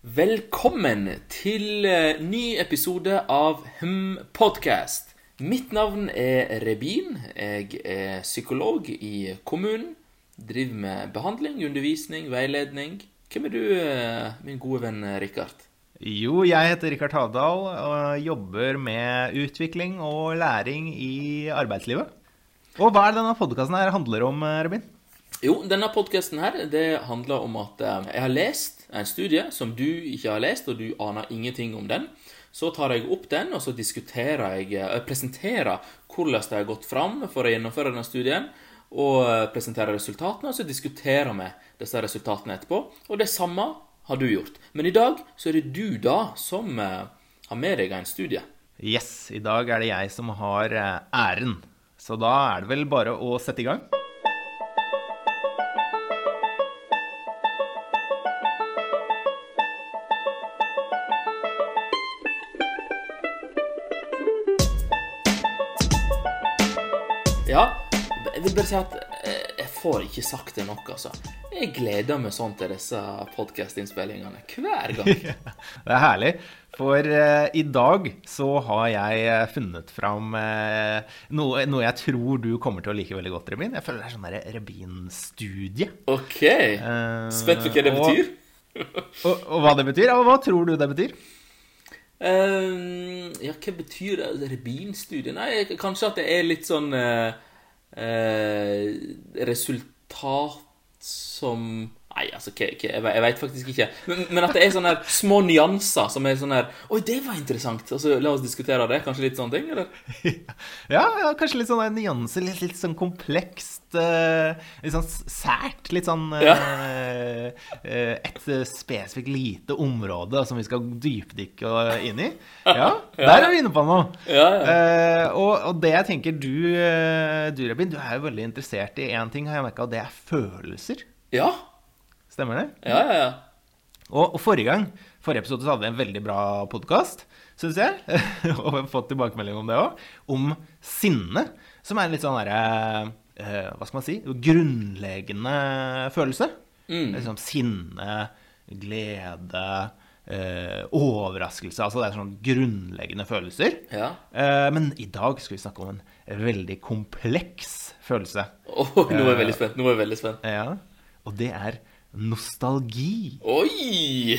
Velkommen til eh, ny episode av Hm Podcast. Mitt navn er Rebin. Jeg er psykolog i kommunen. Driver med behandling, undervisning, veiledning. Hvem er du, eh, min gode venn Rikard? Jo, jeg heter Rikard Havdal og jobber med utvikling og læring i arbeidslivet. Og hva er det denne podkasten handler om, Rebin? Jo, denne podkasten her, det handler om at eh, jeg har lest en studie som du ikke har lest, og du aner ingenting om den. Så tar jeg opp den, og så diskuterer jeg, jeg presenterer hvordan det har gått fram for å gjennomføre denne studien, og presenterer resultatene, og så diskuterer vi disse resultatene etterpå. Og det samme har du gjort. Men i dag så er det du da som eh, har med deg en studie. Yes, i dag er det jeg som har eh, æren. Så da er det vel bare å sette i gang. Vil bare si at eh, jeg får ikke sagt det nok, altså. Jeg gleder meg sånn til disse podkastinnspillingene hver gang. det er herlig. For uh, i dag så har jeg uh, funnet fram uh, noe, noe, jeg tror du kommer til å like veldig godt, Rebin. Jeg føler det er sånn Rebin-studie. Ok. Spent på hva det betyr. og, og, og, hva det betyr? Og hva tror du det betyr? Uh, ja, hva betyr? Rebin-studie? Nei, kanskje at det er litt sånn uh, resultat som Nei, altså, jeg, jeg, veit faktisk ikke. Men, men, at det er sånne små nyanser som er sånn her Oi, det var interessant! Altså, La oss diskutere det. Kanskje litt sånne ting, eller? Ja, ja kanskje litt sånne nyanser. Litt, litt sånn komplekst. Uh, litt sånn sært. Litt sånn ja. uh, Et spesifikt lite område som vi skal dypdykke inn i. Ja, der er vi inne på noe. Ja, og, og, det jeg tenker du, du, Rebin, du er jo veldig interessert i én ting, har jeg merka, og det er følelser. Ja, Stemmer det? Ja, ja, ja. Og, og forrige gang, forrige episode, så hadde vi en veldig bra podkast, syns jeg. og vi har fått tilbakemelding om det òg. Om sinne, som er en litt sånn derre eh, Hva skal man si? Grunnleggende følelse. Mm. Liksom sinne, glede, eh, overraskelse. Altså det er sånn grunnleggende følelser. Ja. Eh, men i dag skal vi snakke om en veldig kompleks følelse. Oh, nå er jeg veldig spent. Nå er jeg veldig spent. Ja. Og det er nostalgi. Oi!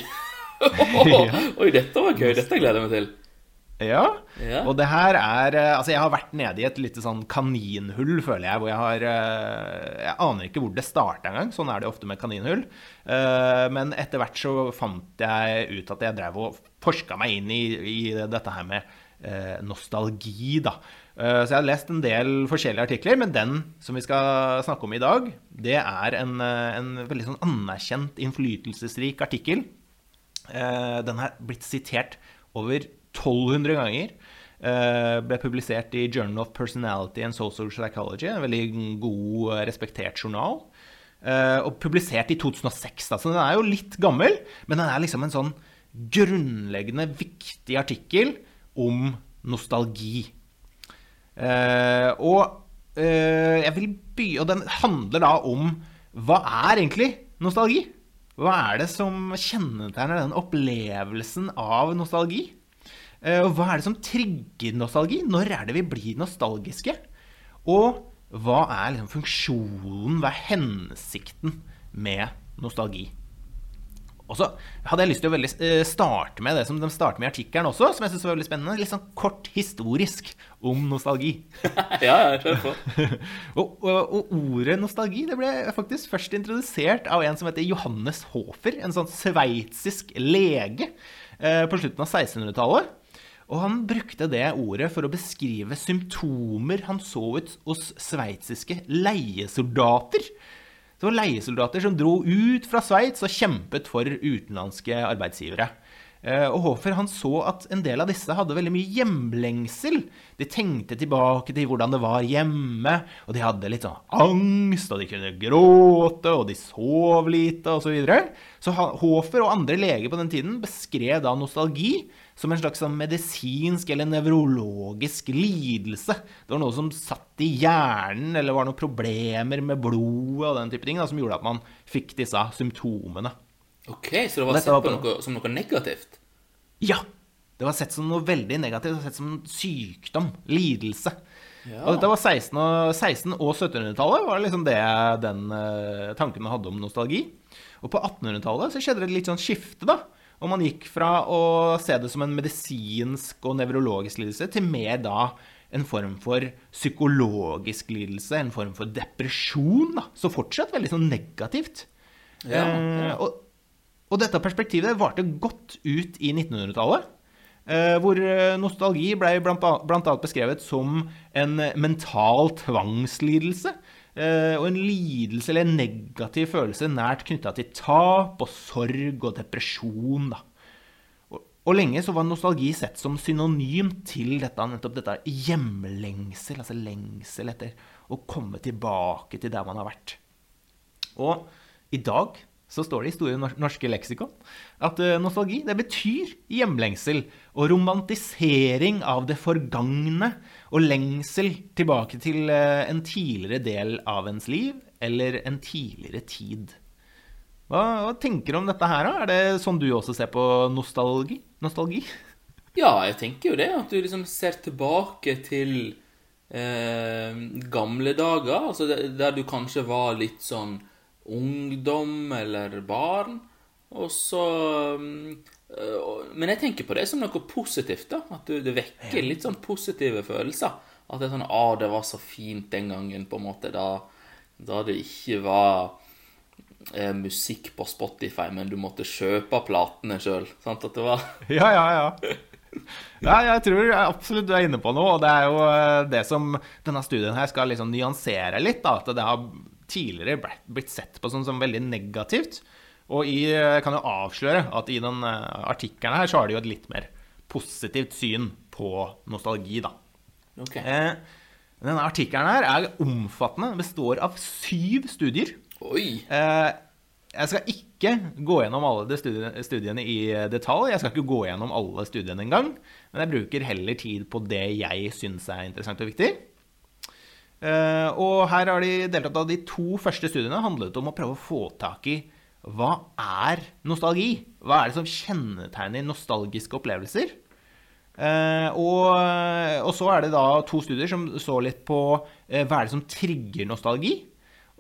Oi, dette var gøy. Dette gleder jeg meg til. Ja. ja. Og det her er eh, Altså, jeg har vært nede i et lite sånn kaninhull, føler jeg, hvor jeg har eh, Jeg aner ikke hvor det starta engang. Sånn er det ofte med kaninhull. Eh, men etter hvert så fant jeg ut at jeg drev og forska meg inn i, i dette her med nostalgi, da. Eh, så jeg har lest en del forskjellige artikler, men den som vi skal snakke om i dag, det er en, eh, en veldig sånn anerkjent, innflytelsesrik artikkel. Eh, den har blitt sitert over 1200 ganger. Ble publisert i Journal of Personality and Social Psychology, en veldig god, respektert journal. Og publisert i 2006, da, så den er jo litt gammel, men den er liksom en sånn grunnleggende viktig artikkel om nostalgi. Eh, og eh, jeg vil by, Og den handler da om hva er egentlig nostalgi? Hva er det som kjennetegner den opplevelsen av nostalgi? Eh, og hva er det som trigger nostalgi? Når er det vi blir nostalgiske? Og hva er liksom funksjonen, hva er hensikten med nostalgi? Og så hadde jeg lyst til å eh, starte med det som de starter med i artikkelen også, som jeg synes var veldig spennende. Litt sånn kort historisk om nostalgi. ja, jeg kjør på. og, og, og, ordet nostalgi det ble faktisk først introdusert av en som heter Johannes Hofer, en sånn sveitsisk lege eh, på slutten av 1600-tallet. Og han brukte det ordet for å beskrive symptomer han så ut hos sveitsiske leiesoldater det var leiesoldater som dro ut fra Sveits og kjempet for utenlandske arbeidsgivere. Eh, og Hofer han så at en del av disse hadde veldig mye hjemlengsel. De tenkte tilbake til hvordan det var hjemme, og de hadde litt sånn angst, og de kunne gråte, og de sov lite, osv. Så, videre. så Hofer og andre leger på den tiden beskrev da nostalgi som en slags sånn medisinsk eller nevrologisk lidelse. Det var noe som satt i hjernen, eller var noen problemer med blodet og den type ting, da, som gjorde at man fikk disse symptomene. Ok, Så det var sett på noe, som noe negativt? Ja. Det var sett som noe veldig negativt. Det var sett som sykdom. Lidelse. Ja. Og dette var 16- og, 16 og 1700-tallet var liksom det den uh, tanken man hadde om nostalgi. Og på 1800-tallet så skjedde det et litt sånn skifte, da. Og man gikk fra å se det som en medisinsk og nevrologisk lidelse til mer da en form for psykologisk lidelse, en form for depresjon. da. Så fortsatt veldig sånn negativt. Ja, ja. Eh, og, og, dette perspektivet varte godt ut i 1900-tallet. Eh, hvor eh, nostalgi ble bl.a. beskrevet som en mental tvangslidelse. Eh, og en lidelse eller en negativ følelse nært knytta til tap og sorg og depresjon. da. Og lenge så var nostalgi sett som synonym til dette, nettopp dette hjemlengsel, altså lengsel etter å komme tilbake til der man har vært. Og i dag så står det i Store norske leksikon at eh, nostalgi det betyr hjemlengsel og romantisering av det forgangne og lengsel tilbake til eh, en tidligere del av ens liv eller en tidligere tid. Hva, hva tenker du om dette her, da? Er det sånn du også ser på nostalgi? nostalgi? Ja, jeg tenker jo det. At du liksom ser tilbake til eh, gamle dager. Altså der du kanskje var litt sånn ungdom eller barn. Og så øh, Men jeg tenker på det som noe positivt. da At du, det vekker litt sånn positive følelser. At det er sånn Å, det var så fint den gangen, på en måte, da, da det ikke var eh, musikk på Spotify, men du måtte kjøpe platene sjøl. Sant at det var Ja, ja, ja. Ja, jeg tror absolutt du er inne på noe. Og det er jo eh, det som denne studien her skal liksom nyansere litt. Da, at det har tidligere blitt sett på sånn som veldig negativt. Og i, jeg kan jo avsløre at i den eh, artikkelen her så har de jo et litt mer positivt syn på nostalgi, da. Okay. Eh, denne artikkelen her er omfattende. Består av syv studier. Oi. Eh, jeg skal ikke gå gjennom alle studiene, studiene, i detalj. Jeg skal ikke gå gjennom alle studiene engang. Men jeg bruker heller tid på det jeg syns er interessant og viktig. Eh, og her har de deltatt av de to første studiene handlet om å prøve å få tak i hva er nostalgi? Hva er det som kjennetegner nostalgiske opplevelser? Eh, og, og, så er det da to studier som så litt på eh, hva er det som trigger nostalgi.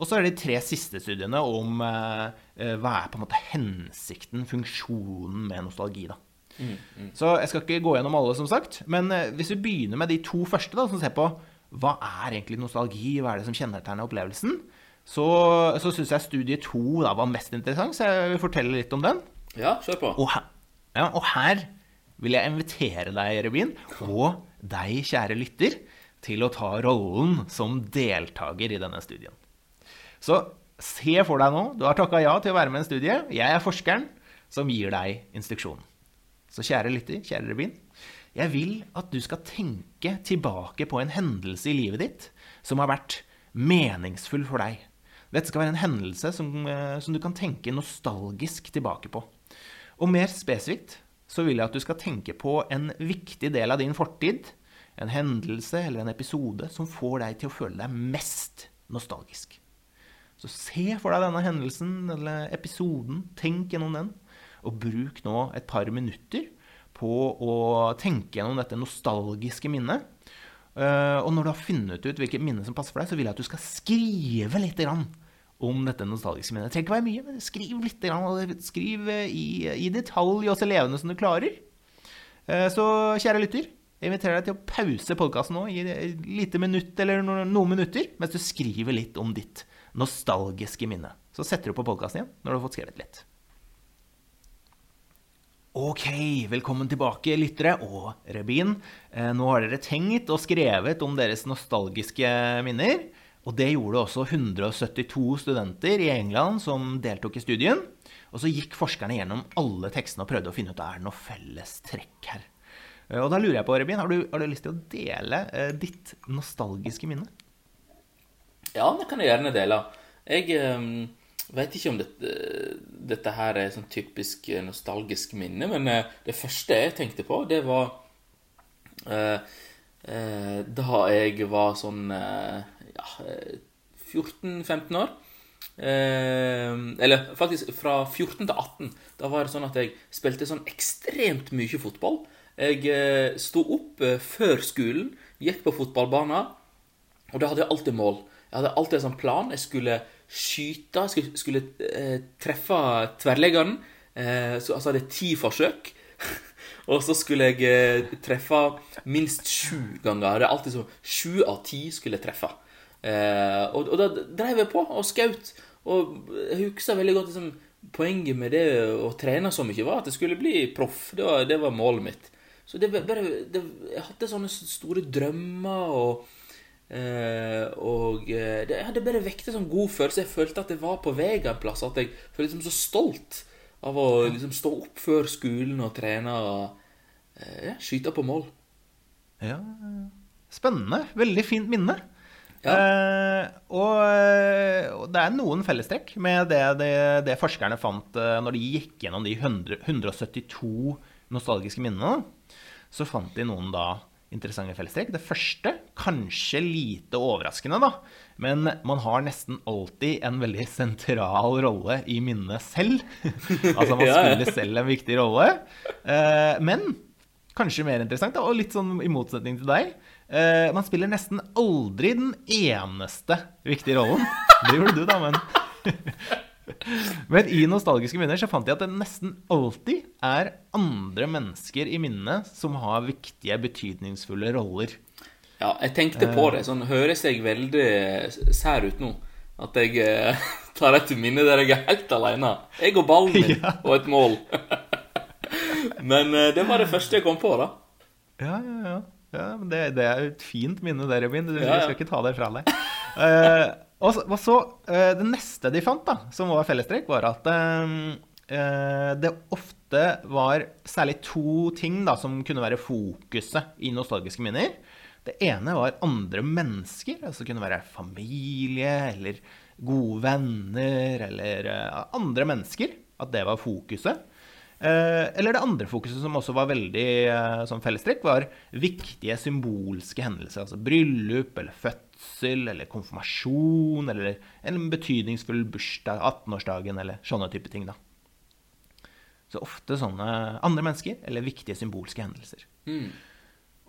Og så er det de tre siste studiene om eh, eh, hva er på en måte hensikten, funksjonen med nostalgi. da. Mm, mm. Så jeg skal ikke gå gjennom alle, som sagt. Men eh, hvis vi begynner med de to første, da, som ser på hva er egentlig nostalgi, hva er det som kjennetegner opplevelsen, så, så syns jeg studie to var mest interessant, så jeg vil fortelle litt om den. Ja, kjør på. Og her, ja, og her vil jeg invitere deg, Rebin, og deg, kjære lytter, til å ta rollen som deltaker i denne studien. Så se for deg nå, du har takka ja til å være med i en studie. Jeg er forskeren som gir deg instruksjonen. Så kjære lytter, kjære Rebin. Jeg vil at du skal tenke tilbake på en hendelse i livet ditt som har vært meningsfull for deg. Dette skal være en hendelse som, eh, som, du kan tenke nostalgisk tilbake på. Og mer spesifikt så vil jeg at du skal tenke på en viktig del av din fortid. En hendelse eller en episode som får deg til å føle deg mest nostalgisk. Så se for deg denne hendelsen eller episoden. Tenk gjennom den. Og bruk nå et par minutter på å tenke gjennom dette nostalgiske minnet. Eh, og når du har funnet ut hvilket minne som passer for deg, så vil jeg at du skal skrive litt om dette nostalgiske minnet. Det trenger ikke være mye, men skriv litt. Skriv i, i detalj og så levende som du klarer. Eh, så kjære lytter, jeg inviterer deg til å pause podkasten nå i et lite minutt eller noen minutter mens du skriver litt om ditt nostalgiske minne. Så setter du på podkasten igjen når du har fått skrevet litt. Ok, velkommen tilbake, lyttere og Rebin. Eh, nå har dere tenkt og skrevet om deres nostalgiske minner. Og det gjorde også 172 studenter i England som deltok i studien. Og så gikk forskerne gjennom alle tekstene og prøvde å finne ut om det er noe felles trekk her. Eh, og da lurer jeg på, Rebin, har du, har du lyst til å dele eh, ditt nostalgiske minne? Ja, det kan jeg gjerne dele. Jeg eh, vet ikke om dette, dette her er sånn typisk eh, nostalgisk minne, men eh, det første jeg tenkte på, det var eh, da jeg var sånn ja, 14-15 år. Eh, eller faktisk fra 14 til 18. Da var det sånn at jeg spilte sånn ekstremt mye fotball. Jeg eh, sto opp eh, før skolen, gikk på fotballbanen, og da hadde jeg alltid mål. Jeg hadde alltid en sånn plan. Jeg skulle skyte, skulle, skulle eh, treffe tverrleggeren. Eh, så altså hadde jeg ti forsøk. og så skulle jeg eh, treffe minst sju ganger. Det er alltid sånn Sju av ti skulle jeg treffe. Eh, og, og, da drev jeg på og skjøt. Og jeg husker veldig godt liksom, poenget med det å trene så mye var at jeg skulle bli proff. Det var, det var målet mitt. Så det bare, det, jeg hadde sånne store drømmer og Uh, og uh, det hadde bare vekte sånn god følelse. Jeg følte at jeg var på vei en plass. At jeg følte liksom så stolt av å liksom stå opp før skolen og trene og uh, ja, skyte på mål. Ja, spennende. Veldig fint minne. Ja. Uh, og, det er noen fellestrekk med det, det, det, forskerne fant når de gikk gjennom de 100, 172 nostalgiske minnene. Så fant de noen da interessante fellestrekk. Det første, kanskje lite overraskende, da, men man har nesten alltid en veldig sentral rolle i minnet selv. altså man spiller selv en viktig rolle. Men kanskje mer interessant, da, og litt sånn i motsetning til deg, eh, man spiller nesten aldri den eneste viktige rollen. Det gjorde du, da, men Men i nostalgiske minner så fant jeg at det nesten alltid er andre mennesker i minnene som har viktige, betydningsfulle roller. Ja, jeg tenkte på det. Sånn høres jeg veldig sær ut nå. At jeg eh, tar et minne der jeg er helt alene. Jeg og ballen min ja. og et mål. Men eh, det var det første jeg kom på, da. Ja, ja, ja. Ja det, det, er et fint minne, det, Robin. Du, ja, ja. skal ikke ta det fra deg. Uh, og så, og så uh, Det neste de fant, da, som var fellestrekk, var at uh, det ofte var særlig to ting da, som kunne være fokuset i nostalgiske minner. Det ene var andre mennesker. altså kunne være familie eller gode venner eller andre mennesker. At det var fokuset. Eller det andre fokuset som også var veldig som fellestrekk, var viktige symbolske hendelser. Altså bryllup eller fødsel eller konfirmasjon eller en betydningsfull bursdag, 18-årsdagen eller sånne type ting. da. Så ofte sånne andre mennesker eller viktige symbolske hendelser. Mm.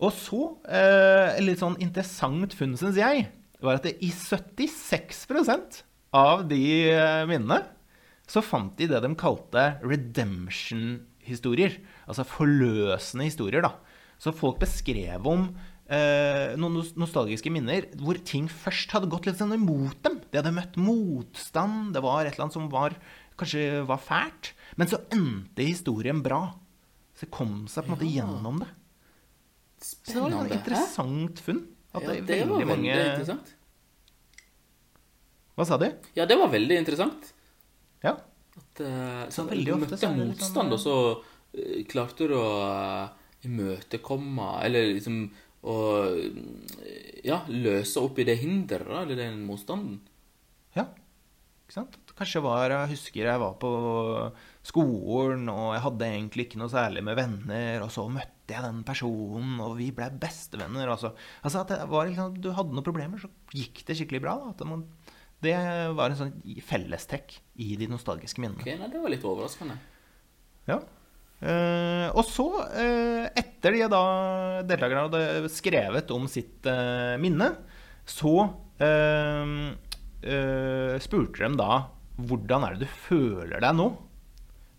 Og så, eh, litt sånn interessant funn, syns jeg, var at det i 76% av de eh, minnene så fant de det de kalte redemption-historier. Altså forløsende historier, da. Så folk beskrev om eh, noen nostalgiske minner hvor ting først hadde gått litt sånn imot dem. De hadde møtt motstand, det var et eller annet som var, kanskje var fælt. Men så endte historien bra. Så det kom seg på en måte ja. gjennom det. Spennende. Så det var et interessant funn. At ja, det, det var veldig mange... interessant. Hva sa du? Ja, det var veldig interessant. Ja. At uh, så veldig du møtte sånn, motstand, sånn, og så uh, klarte du å imøtekomme Eller liksom å ja, løse opp i det hinderet, eller den motstanden. Ja, ikke sant. Kanskje var Jeg husker jeg var på skolen, og jeg hadde egentlig ikke noe særlig med venner, og så møtte jeg den personen, og vi ble bestevenner. Altså, altså at det var liksom, du hadde noen problemer, så gikk det skikkelig bra. Da, man, det var en sånn fellestrekk i de nostalgiske minnene. Ok, nei, Det var litt overraskende. Ja. Eh, og så, eh, etter de da deltakerne hadde skrevet om sitt eh, minne, så spurte de da hvordan er det du føler deg nå?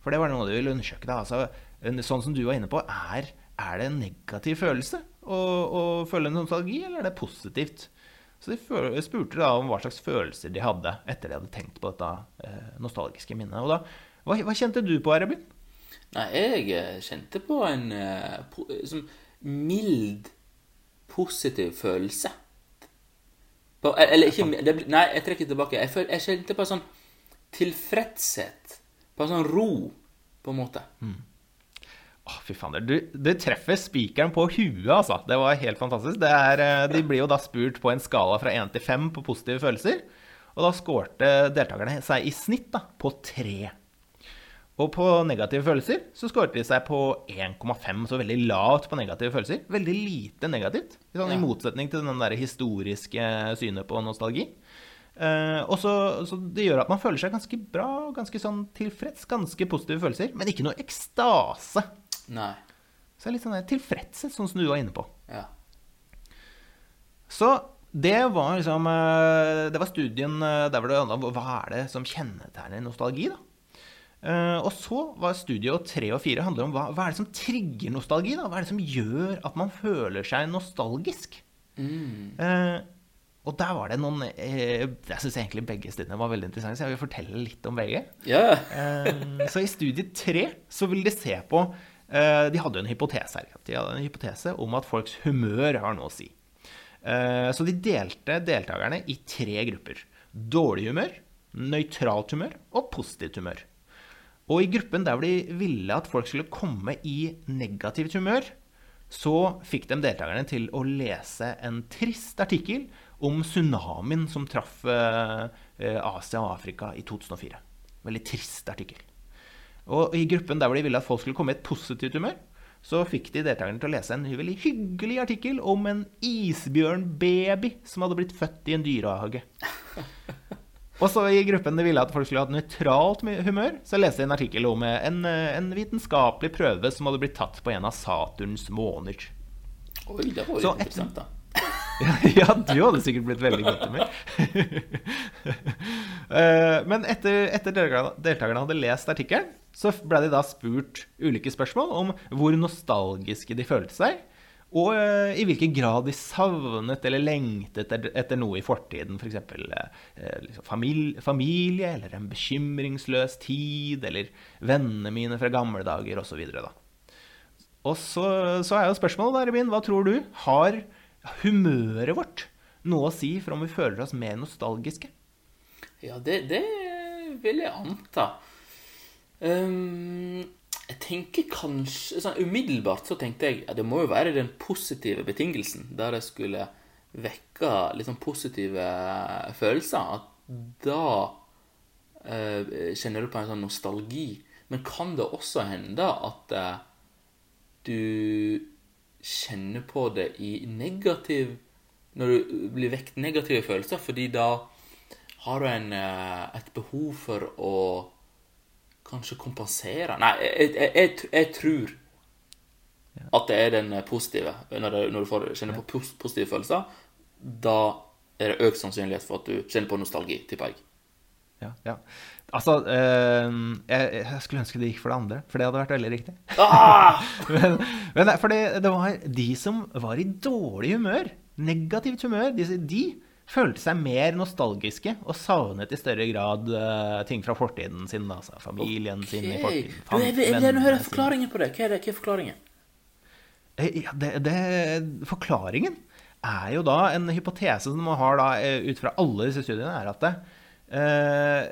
For det var noe de ville undersøke. da, altså, Sånn som du var inne på, er, er det en negativ følelse å, å føle nostalgi, eller er det positivt? Så de spurte da om hva slags følelser de hadde etter de hadde tenkt på dette nostalgiske minnet. Og da, hva, hva kjente du på, Arabin? Nei, jeg eh, kjente på en sånn mild, positiv følelse. På, eh, eller ikke det, Nei, jeg trekker tilbake. Jeg, føl, jeg kjente på en sånn tilfredshet. På en sånn ro, på en måte. Mm. Å, fy fader. Du, du treffer spikeren på huet, altså. Det var helt fantastisk. Er, de blir jo da spurt på en skala fra 1 til 5 på positive følelser. Og da skårte deltakerne seg i snitt da, på 3. Og på negative følelser så skårte de seg på 1,5, så veldig lavt på negative følelser. Veldig lite negativt, sånn, ja. i motsetning til den der historiske synet på nostalgi. Uh, og så, så, Det gjør at man føler seg ganske bra, ganske sånn tilfreds. Ganske positive følelser, men ikke noe ekstase. Nei. Så det er litt sånn tilfredshet, sånn som du var inne på. Ja. Så det var liksom uh, Det var studien uh, der hvor det handla hva er det som kjennetegner nostalgi. da. og så var studio tre og fire handler om hva, hva, er det som trigger nostalgi. da? Hva er det som gjør at man føler seg nostalgisk? Mm. Og der var det noen eh, Jeg syns egentlig begge studiene var veldig interessante, så jeg vil fortelle litt om begge. Yeah. eh, så i studie tre så vil de se på eh, De hadde en hypotese her. De hadde en hypotese om at folks humør har noe å si. Eh, så de delte deltakerne i tre grupper. Dårlig humør, nøytralt humør og positivt humør. Og i gruppen der de ville at folk skulle komme i negativt humør, så fikk de deltakerne til å lese en trist artikkel om tsunamien som traff eh, eh, Asia og Afrika i 2004. Veldig trist artikkel. Og i gruppen der hvor de ville at folk skulle komme i et positivt humør, så fikk de deltakerne til å lese en veldig hyggelig artikkel om en isbjørnbaby som hadde blitt født i en dyrehage. Og så i gruppen de ville at folk skulle ha et nøytralt humør, så leste de en artikkel om en, en, vitenskapelig prøve som hadde blitt tatt på en av Saturns måner. Oi, det var jo interessant, da. ja, du hadde sikkert blitt veldig godt humør. Eh, men etter, etter deltakerne hadde lest artikkelen, så ble de da spurt ulike spørsmål om hvor nostalgiske de følte seg, og uh, i hvilken grad de savnet eller lengtet etter, noe i fortiden. F.eks. For uh, liksom familie, familie, eller en bekymringsløs tid, eller vennene mine fra gamle dager, osv. Og så, så er jo spørsmålet, da, Rebin, hva tror du? Har humøret vårt noe å si for om vi føler oss mer nostalgiske? Ja, det, det vil jeg anta. Um, jeg tenker kanskje sånn Umiddelbart så tenkte jeg at det må jo være den positive betingelsen, der jeg skulle vekke litt sånn positive følelser. At da uh, kjenner du på en sånn nostalgi. Men kan det også hende at uh, du kjenner på det i negativ Når du blir vekt negative følelser, fordi da har du en, eh, et behov for å kanskje kompensere Nei, jeg, jeg, jeg, jeg tror at det er den positive. Når, det, når du får kjenner på positive følelser, da er det økt sannsynlighet for at du kjenner på nostalgi, tipper jeg. Ja, ja. Altså, øh, jeg, jeg, skulle ønske det gikk for det andre, for det hadde vært veldig riktig. Ah! men, men for det, det, var de som var i dårlig humør, negativt humør, de, de følte seg mer nostalgiske og savnet i større grad uh, ting fra fortiden sin. Altså familien okay. sin i fortiden. du, jeg, gjerne høre forklaringen på det. Hva er, det, hva er forklaringen? Eh, ja, det, det, forklaringen er jo da en hypotese som man har da, eh, ut fra alle disse studiene, er at det, Eh,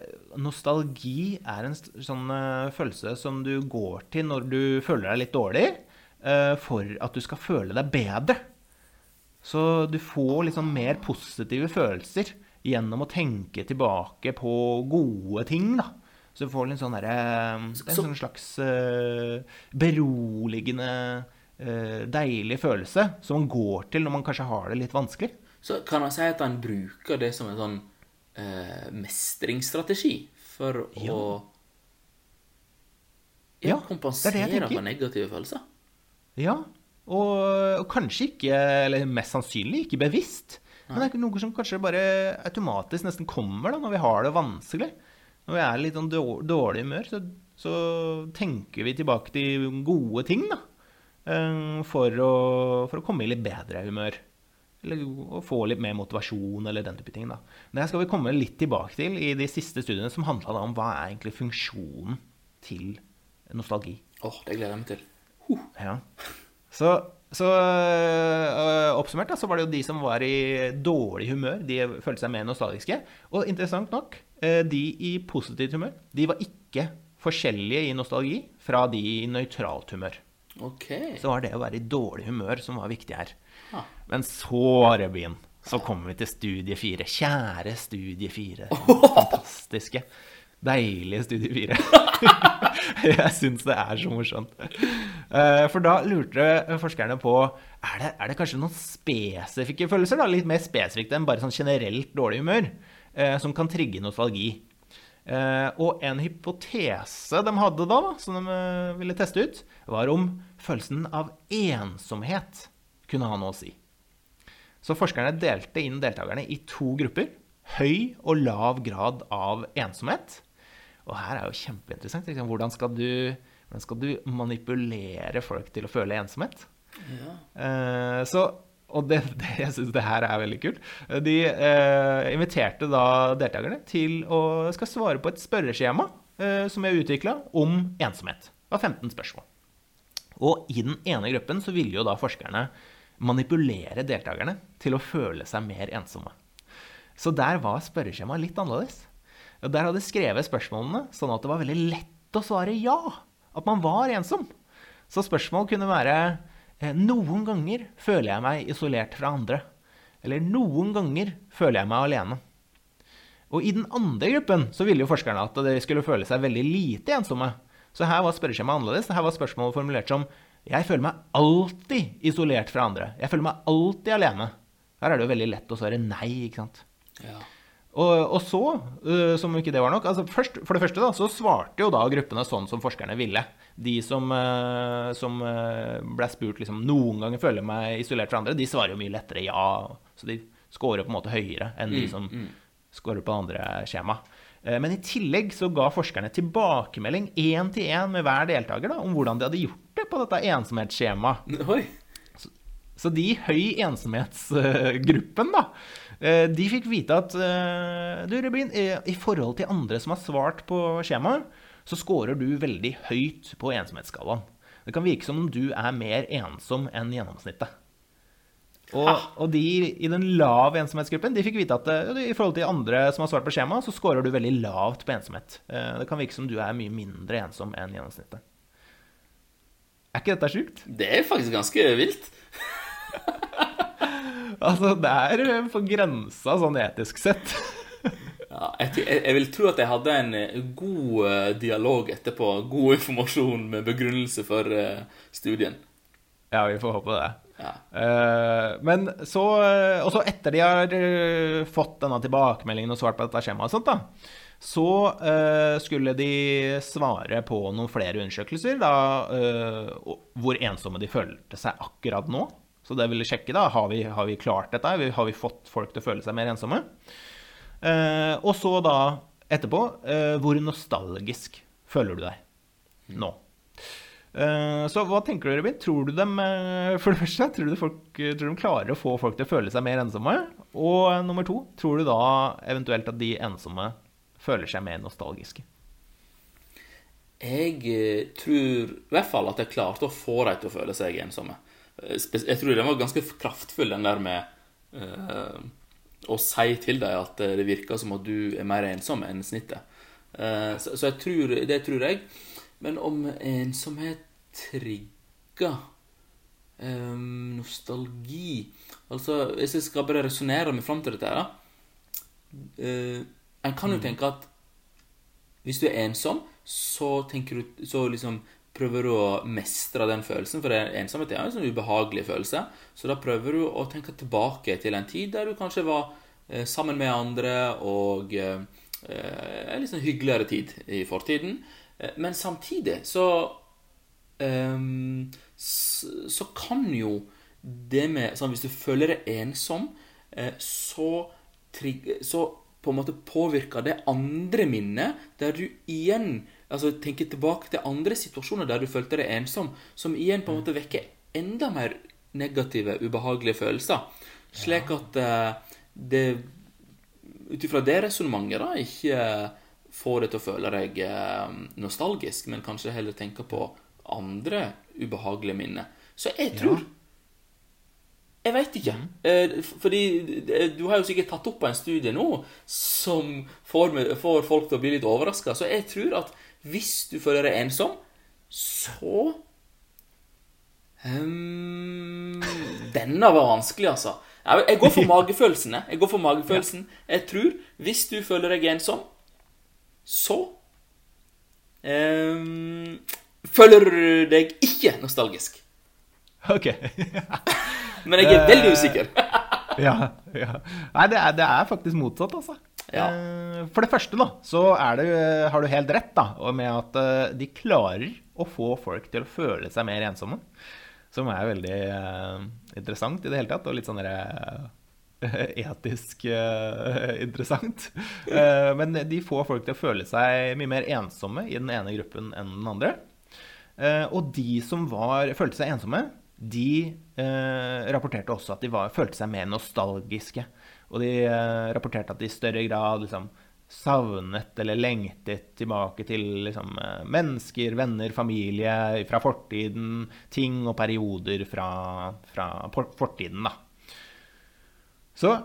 nostalgi er en sånn eh, følelse som du går til når du føler deg litt dårlig, eh, for at du skal føle deg bedre. Så du får liksom mer positive følelser gjennom å tenke tilbake på gode ting. da. Så du får en sånn, der, en sånn slags beroligende, deilig følelse som man går til når man kanskje har det litt vanskelig. Så kan man si at han bruker det som en sånn eh, mestringsstrategi for ja. å ja, kompensere for negative følelser. Ja, og, og, kanskje ikke, eller mest sannsynlig ikke bevisst. Nei. Men det er noe som kanskje bare automatisk nesten kommer da, når vi har det vanskelig. Når vi er litt sånn dårlig humør, så, så, tenker vi tilbake til gode ting, da. Eh, for å, for å komme i litt bedre humør. Eller å få litt mer motivasjon, eller den type ting. da. Det skal vi komme litt tilbake til i de siste studiene som handla om hva er egentlig funksjonen til nostalgi. Åh, oh, det gleder jeg meg til. Huh. Ja. Så, så øh, oppsummert da, så var det jo de som var i dårlig humør, de følte seg mer nostalgiske. Og interessant nok, øh, de i positivt humør, de var ikke forskjellige i nostalgi fra de i nøytralt humør. Okay. Så var det å være i dårlig humør som var viktig her. Men så, Rebin, så kommer vi til studie fire. Kjære studie fire. Fantastiske. Deilige studie fire. jeg syns det er så morsomt. Eh, for da lurte forskerne på er det, er det kanskje noen spesifikke følelser, da? litt mer spesifikt enn bare sånn generelt dårlig humør. eh, som kan trigge nostalgi. Uh, og en hypotese de hadde da, som de uh, ville teste ut, var om følelsen av ensomhet kunne ha noe å si. Så forskerne delte inn deltakerne i to grupper. Høy og lav grad av ensomhet. Og her er jo kjempeinteressant. Liksom. Hvordan, skal du, hvordan, skal du, manipulere folk til å føle ensomhet? Ja. Uh, så og det, det, jeg syns det her er veldig kult. De uh, inviterte da deltakerne til å skal svare på et spørreskjema uh, som er utvikla om ensomhet. Det var 15 spørsmål. Og i den ene gruppen så ville jo da forskerne manipulere deltakerne til å føle seg mer ensomme. Så der var spørreskjemaet litt annerledes. Der hadde de skrevet spørsmålene sånn at det var veldig lett å svare ja. At man var ensom. Så spørsmål kunne være Eh, noen ganger føler jeg meg isolert fra andre. Eller noen ganger føler jeg meg alene. Og i den andre gruppen så ville jo forskerne at de skulle føle seg veldig lite ensomme. Så her var spørreskjemaet annerledes. Her var spørsmålet formulert som Jeg føler meg alltid isolert fra andre. Jeg føler meg alltid alene. Her er det jo veldig lett å svare nei, ikke sant. Ja. Og, og, så, uh, som ikke det var nok altså først, For det første da, så svarte jo da gruppene sånn som forskerne ville. De som, uh, som uh, ble spurt liksom, noen ganger føler meg isolert fra andre, de svarer jo mye lettere ja. Så de scorer på en måte høyere enn de mm, som mm. scorer på andre skjemaet. Men i tillegg så ga forskerne tilbakemelding én til én med hver deltaker da, om hvordan de hadde gjort det på dette ensomhetsskjemaet. Så, så de i høy ensomhetsgruppen, da, Eh, de fikk vite at eh, du, Rubin, i forhold til andre som har svart på skjemaet, så scorer du veldig høyt på ensomhetsskalaen. Det kan virke som om du er mer ensom enn gjennomsnittet. Og, og, de i den lave ensomhetsgruppen de fikk vite at uh, i forhold til andre som har svart på skjemaet, så scorer du veldig lavt på ensomhet. Uh, det kan virke som du er mye mindre ensom enn gjennomsnittet. Er ikke dette sjukt? Det er faktisk ganske vilt. Altså, det er eh, på grensa sånn etisk sett. ja, jeg, jeg, vil tro at jeg hadde en god dialog etterpå. God informasjon med begrunnelse for studien. Ja, vi får håpe det. Ja. Uh, men så Og så etter de har fått denne tilbakemeldingen og svart på dette skjemaet, og sånt da, så skulle de svare på noen flere undersøkelser da, hvor ensomme de følte seg akkurat nå. Så det ville sjekke. da, Har vi, har vi klart dette? Har vi fått folk til å føle seg mer ensomme? Eh, og så da etterpå eh, Hvor nostalgisk føler du deg nå? Eh, så hva tenker du, Robin? Tror du dem eh, for det første, tror folk, tror de klarer å få folk til å føle seg mer ensomme? Og eh, nummer to, tror du da eventuelt at de ensomme føler seg mer nostalgiske? Jeg tror i hvert fall at jeg klarte å få dem til å føle seg ensomme. Jeg tror den var ganske kraftfull, den der med uh, å si til deg at det virker som at du er mer ensom enn snittet. Uh, så, så, jeg tror, det tror jeg. Men om ensomhet trigger um, nostalgi Altså, hvis jeg skal bare resonnere meg fram til dette her, uh, En kan jo mm. tenke at hvis du er ensom, så du Så liksom prøver du å mestre den følelsen, for ensomhet er en sånn ubehagelig følelse. Så da prøver du å tenke tilbake til en tid der du kanskje var eh, sammen med andre, og eh, en litt sånn hyggeligere tid i fortiden. Eh, men samtidig så um, Så kan jo det med sånn, Hvis du føler deg ensom, så, så på en måte påvirker det andre minnet, der du igjen altså tenker tilbake til andre situasjoner der du følte deg ensom, som igjen på en måte vekker enda mer negative, ubehagelige følelser. Slik at uh, det ut ifra det resonnementet ikke får deg til å føle deg uh, nostalgisk, men kanskje heller tenke på andre ubehagelige minner. Så jeg tror ja. Jeg veit ikke. Mm. Eh, fordi du har jo sikkert tatt opp en studie nå som får, får folk til å bli litt overraska. Så jeg tror at hvis du føler deg ensom, så um, Denne var vanskelig, altså. Jeg går for magefølelsen. Jeg går for magefølelsen. Jeg tror hvis du føler deg ensom, så um, føler du deg ikke nostalgisk. Ok. Men jeg er veldig usikker. ja, ja. Nei, det er, det er, faktisk motsatt, altså. Ja. Eh, for det første, da, så det, har du helt rett da, med at eh, de klarer å få folk til å føle seg mer ensomme. Som er veldig uh, interessant i det hele tatt, og litt sånn uh, etisk uh, interessant. men de får folk til å føle seg mye mer ensomme i den ene gruppen enn den andre. og de som var, følte seg ensomme, de rapporterte også at de var, følte seg mer nostalgiske. Og de eh, rapporterte at de i større grad liksom, savnet eller lengtet tilbake til liksom, eh, mennesker, venner, familie fra fortiden, ting og perioder fra, fra fortiden, da. Så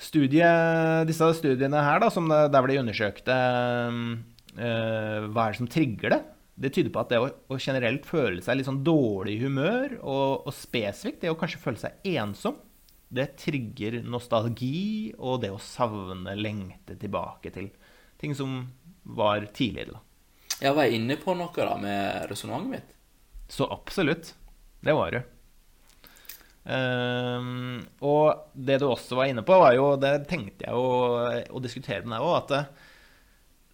studie, disse studiene her, da, som det, der ble undersøkt undersøkte uh, hva er det som trigger det, det tyder på at det å, å generelt føle seg litt sånn dårlig i humør, og, og spesifikt det å kanskje føle seg ensom, det trigger nostalgi og det å savne, lengte tilbake til ting som var tidligere. da. Jeg var inne på noe da med resonnementet mitt. Så absolutt. Det var du. Um, og det du også var inne på, var jo Det tenkte jeg å, å diskutere med deg òg, at det,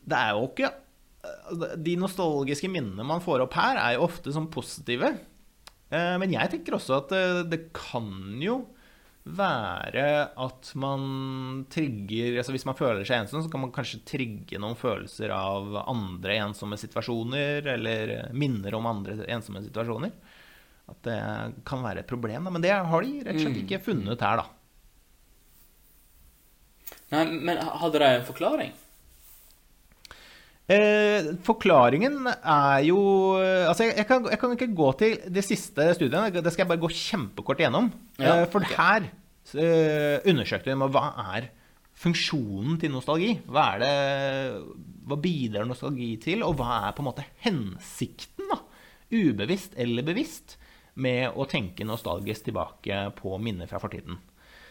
det, er jo ikke altså, De nostalgiske minnene man får opp her, er jo ofte sånn positive. Uh, men jeg tenker også at det, det kan jo være at man trigger altså Hvis man føler seg ensom, så kan man kanskje trigge noen følelser av andre ensomme situasjoner, eller minner om andre ensomme situasjoner. At det kan være et problem. Da. Men det har de rett og slett mm. ikke funnet her, da. Nei, men hadde de en forklaring? Eh, forklaringen er jo Altså, jeg, jeg, kan, jeg, kan, ikke gå til de siste studiene. Det skal jeg bare gå kjempekort igjennom. Ja, eh, for okay. her eh, undersøkte vi hva er funksjonen til nostalgi. Hva, det, hva bidrar nostalgi til, og hva er på en måte hensikten, da, ubevisst eller bevisst, med å tenke nostalgisk tilbake på minner fra fortiden?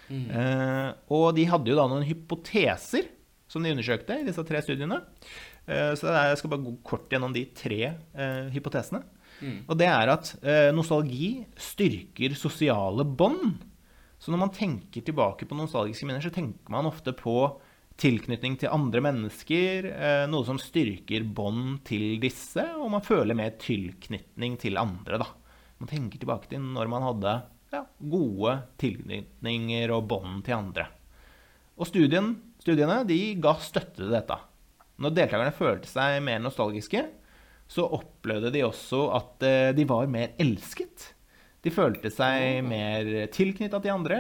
Mm. Eh, og de hadde jo da noen hypoteser som de undersøkte i disse tre studiene. Eh, så jeg skal bare gå kort gjennom de tre eh, hypotesene. Mm. Og det er at eh, nostalgi styrker sosiale bånd. Så når man tenker tilbake på nostalgiske minner, så tenker man ofte på tilknytning til andre mennesker, noe som styrker bånd til disse, og man føler mer tilknytning til andre, da. Man tenker tilbake til når man hadde ja, gode tilknytninger og bånd til andre. Og studien, studiene de ga støtte til dette. Når deltakerne følte seg mer nostalgiske, så opplevde de også at eh, de var mer elsket. De følte seg mer tilknytta til andre,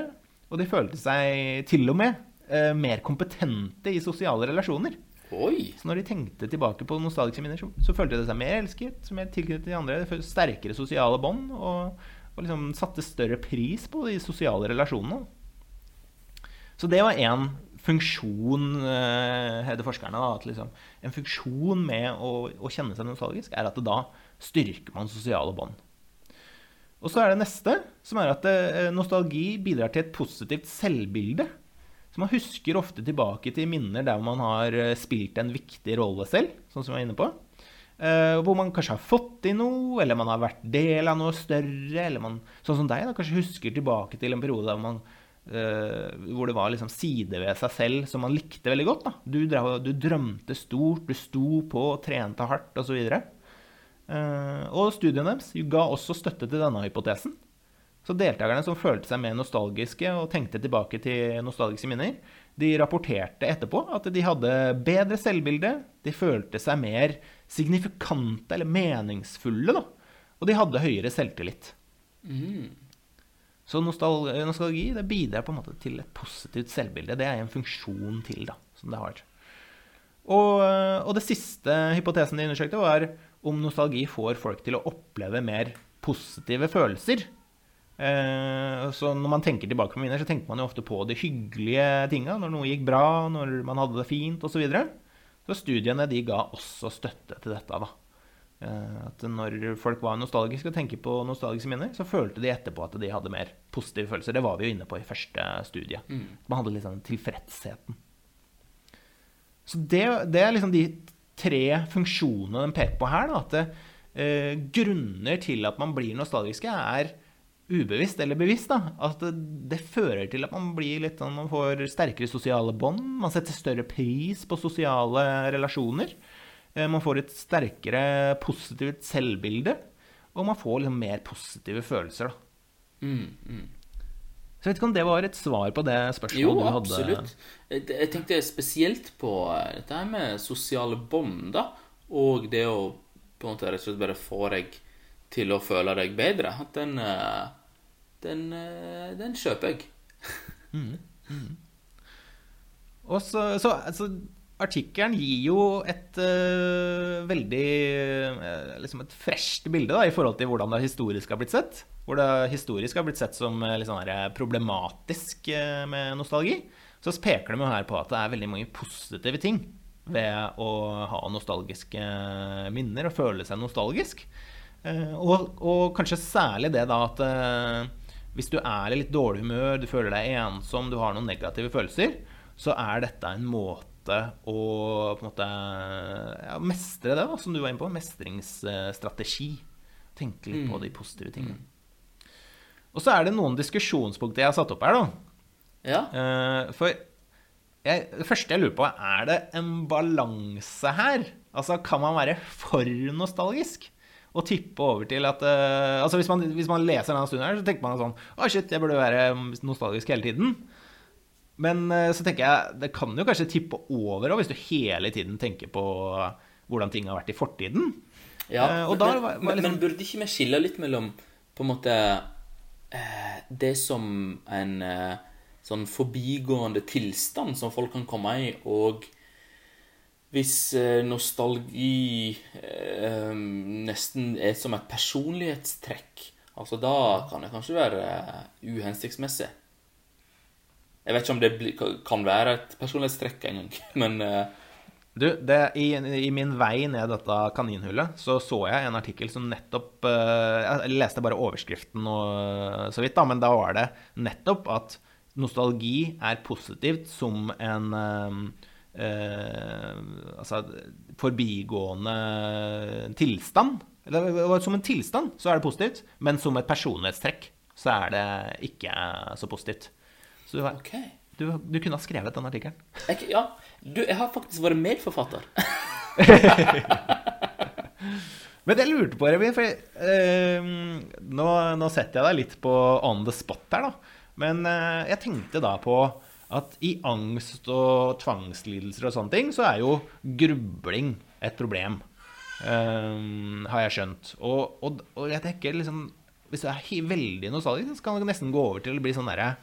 og de følte seg til og med eh, mer kompetente i sosiale relasjoner. Oi. Så når de tenkte tilbake på nostalgiske minner, så, så følte de seg mer elsket, mer tilknyttet til andre, de sterkere sosiale bånd, og, og liksom satte større pris på de sosiale relasjonene. Så det var én funksjon uh, hevder forskerne, da, at liksom, en funksjon med å, å, kjenne seg nostalgisk er at da styrker man sosiale bånd. Og så er det neste, som er at eh, nostalgi bidrar til et positivt selvbilde. Så man husker ofte tilbake til minner der man har eh, spilt en viktig rolle selv, sånn som jeg var inne på. Uh, hvor man kanskje har fått til noe, eller man har vært del av noe større. eller man, Sånn som deg, da, kanskje husker tilbake til en periode der man Uh, hvor det var liksom sider ved seg selv som man likte veldig godt. Du, du, drømte stort, du sto på, trente hardt osv. Uh, eh, og studiene deres ga også støtte til denne hypotesen. Så deltakerne som følte seg mer nostalgiske og tenkte tilbake til nostalgiske minner, de rapporterte etterpå at de hadde bedre selvbilde, de følte seg mer signifikante eller meningsfulle, da. Og de hadde høyere selvtillit. Mm. Så nostalgi det bidrar på en måte til et positivt selvbilde. Det er en funksjon til da, som det har. Og, og det siste hypotesen de undersøkte, var om nostalgi får folk til å oppleve mer positive følelser. Eh, så når man tenker tilbake på minner, så tenker man jo ofte på de hyggelige tinga. Når noe gikk bra, når man hadde det fint osv. Så, videre. så studiene de ga også støtte til dette. da. Eh, at når folk var nostalgiske og tenker på nostalgiske minner, så følte de etterpå at de hadde mer positive følelser. Det var vi jo inne på i første studie. Mm. Man hadde liksom tilfredsheten. Så det, det, er liksom de tre funksjonene den peker på her. Da, at eh, grunner til at man blir nostalgiske, er ubevisst eller bevisst, da, at det fører til at man blir litt sånn, man får sterkere sosiale bånd. Man setter større pris på sosiale relasjoner. Eh, man får et sterkere positivt selvbilde. Og man får liksom mer positive følelser, da. Mm, mm. Så jeg vet ikke om det var et svar på det spørsmålet jo, du hadde. Jo, absolutt. Jeg tenkte spesielt på eh, dette med sosiale bånd, da. Og det å på en måte rett og slett bare få deg til å føle deg bedre. Den eh, Den, eh, den kjøper jeg. mm, mm. Og så, så altså, Artikkelen gir jo et uh, veldig uh, liksom et fresht bilde da, i forhold til hvordan det historisk har blitt sett. Hvor det historisk har blitt sett som uh, liksom, problematisk med nostalgi. Så peker de jo her på at det er veldig mange positive ting ved å ha nostalgiske minner og føle seg nostalgisk. Eh, og, og, kanskje særlig det da at eh, hvis du er i litt dårlig humør, du føler deg ensom, du har noen negative følelser, så er dette en måte å på en måte ja, mestre det, da, som du var inne på. Mestringsstrategi. Tenke litt mm. på de positive tingene. Mm. Og så er det noen diskusjonspunkter jeg har satt opp her, da. Ja. Uh, for jeg, det første jeg lurer på, er det en balanse her? Altså, kan man være for nostalgisk? Og tippe over til at uh, Altså hvis man, hvis man, leser denne stunden her, så tenker man sånn Å, oh, shit, jeg burde være nostalgisk hele tiden. Men uh, så tenker jeg det kan jo kanskje tippe over òg, hvis du hele tiden tenker på hvordan ting har vært i fortiden. Ja, uh, men, var men, liksom... men, burde ikke vi skille litt mellom på en måte det som en sånn forbigående tilstand som folk kan komme i, og hvis eh, nostalgi eh, nesten er som et personlighetstrekk, altså da kan det kanskje være uh, uhensiktsmessig. Jeg vet ikke om det kan være et personlighetstrekk engang, men eh, du, det, i, i, min vei ned dette kaninhullet så så jeg en artikkel som nettopp Jeg leste bare overskriften og, så vidt, da, men da var det nettopp at nostalgi er positivt som en eh, altså, forbigående tilstand. Eller som en tilstand så er det positivt, men som et personlighetstrekk så er det ikke så positivt. Så du, okay. du, du kunne ha skrevet den artikkelen. Ja. Du, jeg har faktisk vært medforfatter. Men jeg lurte på, Revy, for uh, nå, nå, setter jeg deg litt på on the spot her, da. Men eh, jeg tenkte da på at i angst og tvangslidelser og sånne ting, så er jo grubling et problem. Um, har jeg skjønt. Og, og, og, jeg tenker liksom Hvis du er veldig nostalgisk, så kan det nesten gå over til å bli sånn derre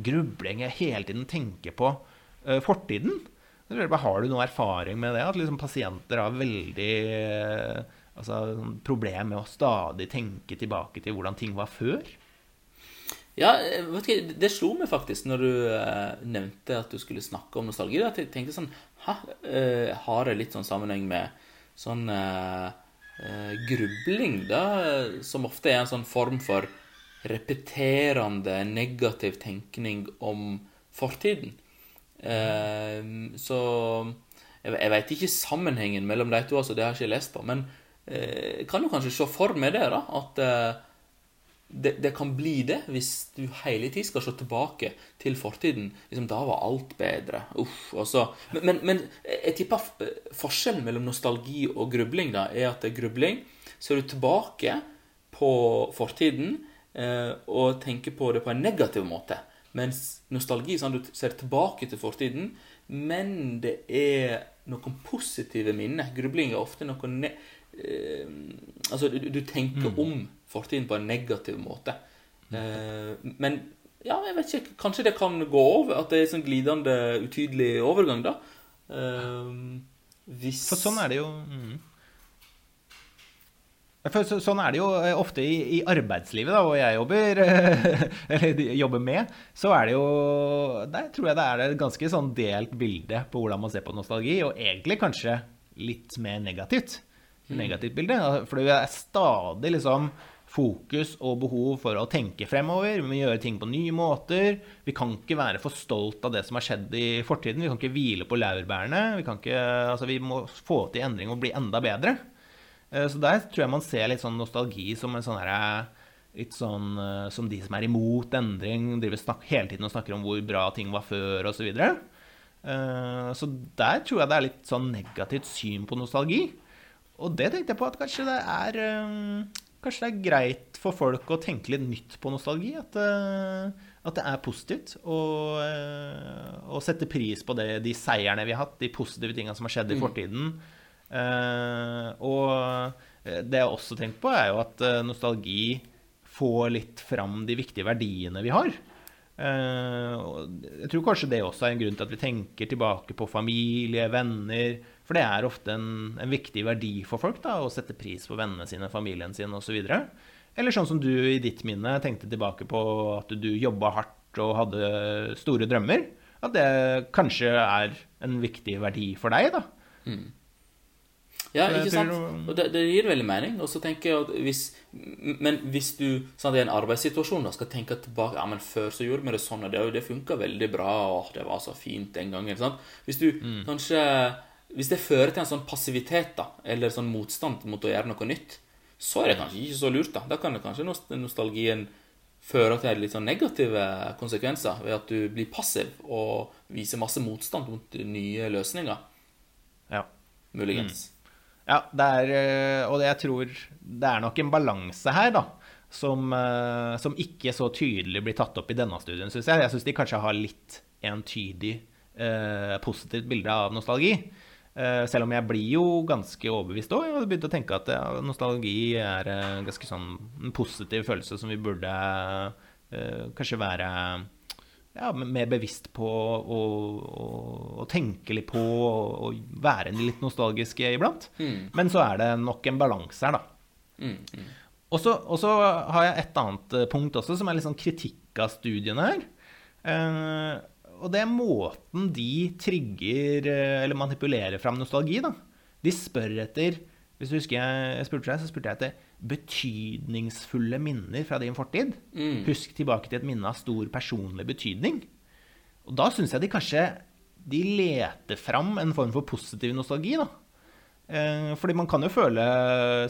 grubling jeg hele tiden tenker på uh, fortiden. Har du noe erfaring med det? At liksom pasienter har veldig uh, altså, problem med å stadig tenke tilbake til hvordan ting var før? Ja, vet du, det slo meg faktisk når du uh, nevnte at du skulle snakke om nostalgi. At jeg tenkte sånn ha, uh, Har det litt sånn sammenheng med sånn uh, grubling, da? Som ofte er en sånn form for repeterende negativ tenkning om fortiden. så jeg, jeg veit ikke sammenhengen mellom de to, altså, det har jeg ikke lest på. Men kan jo kanskje se for meg det, da. At det, det, kan bli det hvis du hele tiden skal se tilbake til fortiden. Liksom, Da var alt bedre. Uff, så, men, men, men, jeg tipper forskjellen mellom nostalgi og grubling da, er at det er grubling ser du tilbake på fortiden eh, og tenker på det på en negativ måte. Mens nostalgi sånn du ser tilbake til fortiden, men det er noen positive minner. Grubling er ofte noe ne eh, Altså, du, du tenker mm. om fortiden på en negativ måte. Eh, men ja, jeg vet ikke. Kanskje det kan gå over? At det er en sånn glidende, utydelig overgang, da. Eh, hvis For sånn er det jo mm. For så, sånn er det jo eh, ofte i, i arbeidslivet, da, hvor jeg jobber, eller jobber med. Så er det jo Der tror jeg det er et ganske sånn delt bilde på hvordan man ser på nostalgi, og egentlig kanskje litt mer negativt. Mm. Negativt bilde. For det er stadig liksom fokus og behov for å tenke fremover. Vi må gjøre ting på nye måter. Vi kan ikke være for stolt av det som har skjedd i fortiden. Vi kan ikke hvile på laurbærene. Vi, altså, vi må få til endring og bli enda bedre. Eh, så der tror jeg man ser litt sånn nostalgi som en sånn herre litt sånn uh, som de som er imot endring, driver snak, hele tiden og snakker om hvor bra ting var før, osv. Så, videre. så der tror jeg det er litt sånn negativt syn på nostalgi. Og det tenkte jeg på at kanskje det er Kanskje det er greit for folk å tenke litt nytt på nostalgi. At, uh, at det er positivt. Og, uh, sette pris på det, de seierne vi har hatt, de positive tingene som har skjedd i mm. fortiden. Uh, og det jeg også tenkt på, er jo at nostalgi får litt fram de viktige verdiene vi har. Jeg tror kanskje det også er en grunn til at vi tenker tilbake på familie, venner, for det er ofte en, en viktig verdi for folk da, å sette pris på vennene sine, familien sin osv. Eller sånn som du i ditt minne tenkte tilbake på at du jobba hardt og hadde store drømmer. At det kanskje er en viktig verdi for deg, da. Mm. Ja, ikke sant? Og det, det, gir veldig mening. Og så tenker jeg at hvis Men hvis du sant, i en arbeidssituasjon da, skal tenke tilbake Ja, men før så gjorde vi det sånn, og det, det funka veldig bra, og det var så fint den gangen. Sant? Hvis du mm. kanskje hvis det fører til en sånn passivitet da, eller sånn motstand mot å gjøre noe nytt, så er det kanskje ikke så lurt. Da Da kan det kanskje nostalgien føre til litt sånn negative konsekvenser ved at du blir passiv og viser masse motstand mot nye løsninger. Ja. Muligens. Mm. Ja, det er eh, Og jeg tror det er nok en balanse her, da. Som, eh, som ikke så tydelig blir tatt opp i denne studien, syns jeg. Jeg syns de kanskje har litt entydig eh, positivt bilde av nostalgi. Uh, selv om jeg blir jo ganske overbevist òg. Jeg begynte å tenke at nostalgi er en ganske sånn en positiv følelse som vi burde uh, kanskje være ja, mer bevisst på å tenke litt på og være litt nostalgiske iblant. Mm. Men så er det nok en balanse her, da. Mm, mm. Og så har jeg et annet punkt også, som er litt sånn kritikk av studiene her. Og det er måten de trigger eh, eller manipulerer fram nostalgi, da. De spør etter Hvis du husker jeg spurte deg, så spurte jeg etter betydningsfulle minner fra din fortid. Mm. Husk tilbake til et minne av stor personlig betydning. Og da syns jeg de kanskje de leter fram en form for positiv nostalgi, da. Eh, fordi man kan jo føle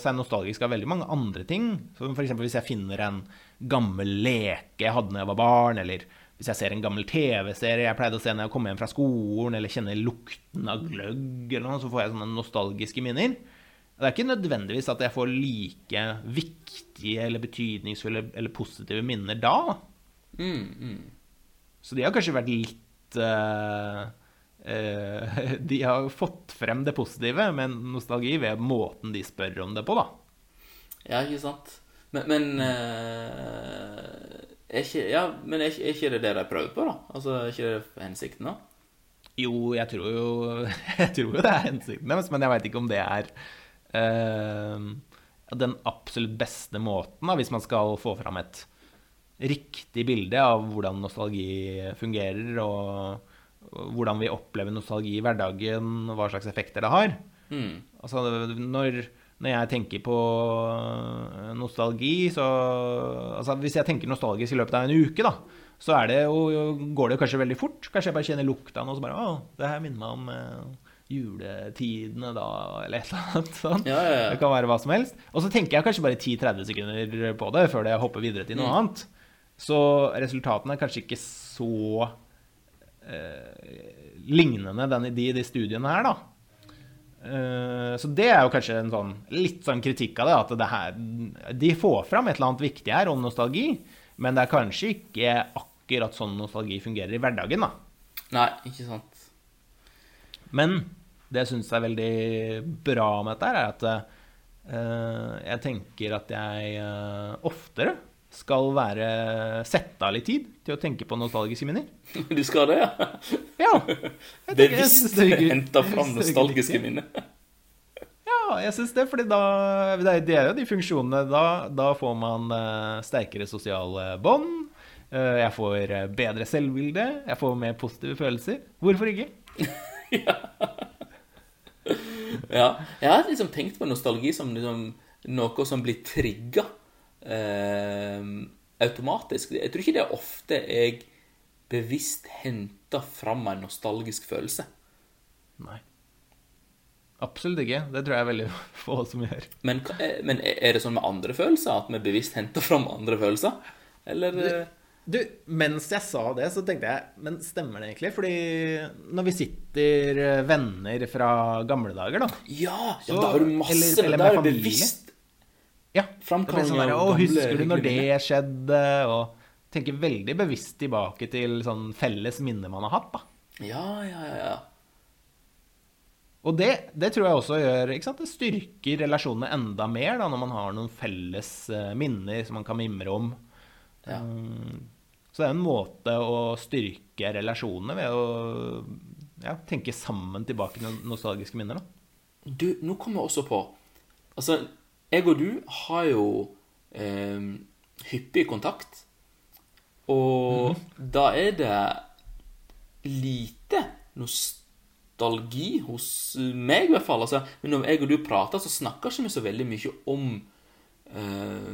seg nostalgisk av veldig mange andre ting. Som f.eks. hvis jeg finner en gammel leke jeg hadde da jeg var barn, eller hvis jeg ser en gammel TV-serie jeg pleide å se når jeg kom hjem fra skolen, eller kjenner lukten av gløgg, eller noe, så får jeg sånne nostalgiske minner. Det er ikke nødvendigvis at jeg får like viktige eller betydningsfulle eller positive minner da. Mm, mm. Så de har kanskje vært litt uh, uh, De har fått frem det positive med nostalgi ved måten de spør om det på, da. Ja, ikke sant. Men, men uh er ikke, ja, men er ikke, er ikke, det det de prøver på, da? Altså, Er ikke det hensikten, da? Jo, jeg tror jo, jeg tror jo det er hensikten deres, men jeg veit ikke om det er uh, den absolutt beste måten, da, hvis man skal få fram et riktig bilde av hvordan nostalgi fungerer, og, og hvordan vi opplever nostalgi i hverdagen, og hva slags effekter det har. Mm. Altså, når når jeg tenker på øh, nostalgi, så Altså hvis jeg tenker nostalgisk i løpet av en uke, da, så det jo, går det kanskje veldig fort. Kanskje jeg bare kjenner lukta og så bare Å, det her minner meg om uh, juletidene da, eller et eller annet sånt. Ja, ja, ja. Det kan være hva som helst. Og så tenker jeg kanskje bare 10-30 sekunder på det før jeg hopper videre til noe mm. annet. Så resultatene er kanskje ikke så uh, lignende den, de, de studiene her, da. Eh, så det er jo kanskje en sånn, litt sånn kritikk av det. At det her, de får fram et eller annet viktig her om nostalgi, men det er kanskje ikke akkurat sånn nostalgi fungerer i hverdagen. da. Nei, ikke sant. Men det jeg syns er veldig bra med dette, er at uh, jeg tenker at jeg uh, oftere skal være sette av litt tid til å tenke på nostalgiske minner. Du skal det, ja? Ja. Bevisst henta fram nostalgiske minner. Ja, jeg syns det, fordi da Det er jo de funksjonene. Da, da får man uh, sterkere sosiale bånd. Uh, jeg får uh, bedre selvbilde. Jeg får mer positive følelser. Hvorfor ikke? ja. ja. Jeg har liksom tenkt på nostalgi som liksom noe som blir trigga eh, automatisk. Jeg tror ikke det er ofte jeg bevisst henter fram en nostalgisk følelse. Nei. Absolutt ikke. Det tror jeg er veldig få som gjør. Men, men er det sånn med andre følelser? At vi bevisst henter fram andre følelser? Eller du, du, mens jeg sa det, så tenkte jeg Men stemmer det egentlig? Fordi når vi sitter venner fra gamle dager, da Ja, ja da har du masse eller, eller Da er det bevisst ja. Framkalling sånn av gamle Husker du når det skjedde? Og tenker veldig bevisst tilbake til sånn felles minner man har hatt, da. Ja, ja, ja. Og det, det, tror jeg også gjør ikke sant? Det styrker relasjonene enda mer da, når man har noen felles uh, minner som man kan mimre om. Ja. Um, så det er en måte å styrke relasjonene ved å ja, tenke sammen tilbake til nostalgiske minner. Da. Du, nå kommer jeg også på Altså, jeg og du har jo eh, hyppig kontakt. Og mm da er det lite nostalgi hos meg, i hvert fall. Altså, men når jeg og du prater, så snakker ikke vi så veldig mye om eh,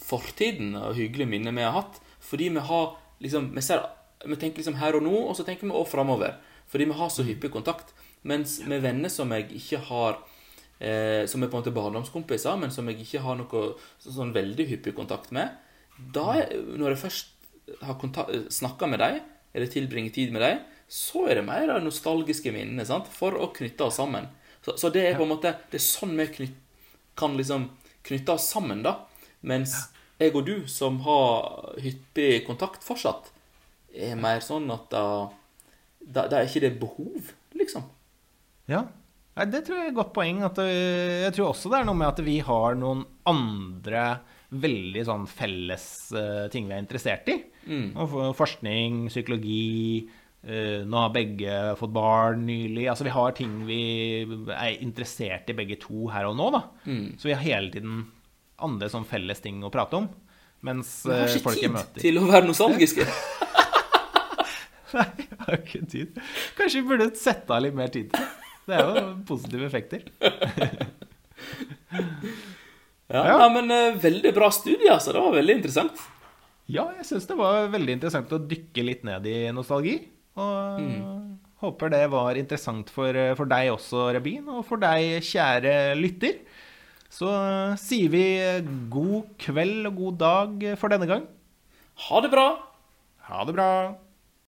fortiden og hyggelige minner vi har hatt. Fordi vi har liksom Vi, ser, vi tenker liksom her og nå, og så tenker vi også framover. Fordi vi har så hyppig kontakt. Mens med venner som jeg ikke har eh, som er på en måte barndomskompiser, men som jeg ikke har noe så, sånn veldig hyppig kontakt med, da, når jeg først har snakka med dem, eller tilbringer tid med dem, så er det mer av nostalgiske minner sant? for å knytte oss sammen. Så, så, det er på en måte Det er sånn vi knyt, kan liksom knytte oss sammen, da. Mens jeg og du, som har hyppig kontakt fortsatt, er mer sånn at da, da, da er ikke det behov, liksom. Ja, det tror jeg er et godt poeng. Det, jeg tror også det er noe med at vi har noen andre veldig sånn felles uh, ting vi er interessert i. Mm. Forskning, psykologi. Uh, nå har begge fått barn nylig. Altså Vi har ting vi er interessert i begge to her og nå. da. Mm. Så vi har hele tiden andre sånn felles ting å prate om. Mens uh, folk jeg møter Vi har ikke tid til å være nostalgiske. Nei, jeg har ikke tid. Kanskje vi burde sette av litt mer tid til det. Det er jo positive effekter. ja, ja. men uh, veldig bra studie, altså. Det var veldig interessant. Ja, jeg syns det var veldig interessant å dykke litt ned i nostalgi. Og mm. håper det var interessant for, eh, for, deg også, Rabin, og for deg, kjære lytter. Så uh, sier vi god kveld og god dag for denne gang. Ha det bra. Ha det bra.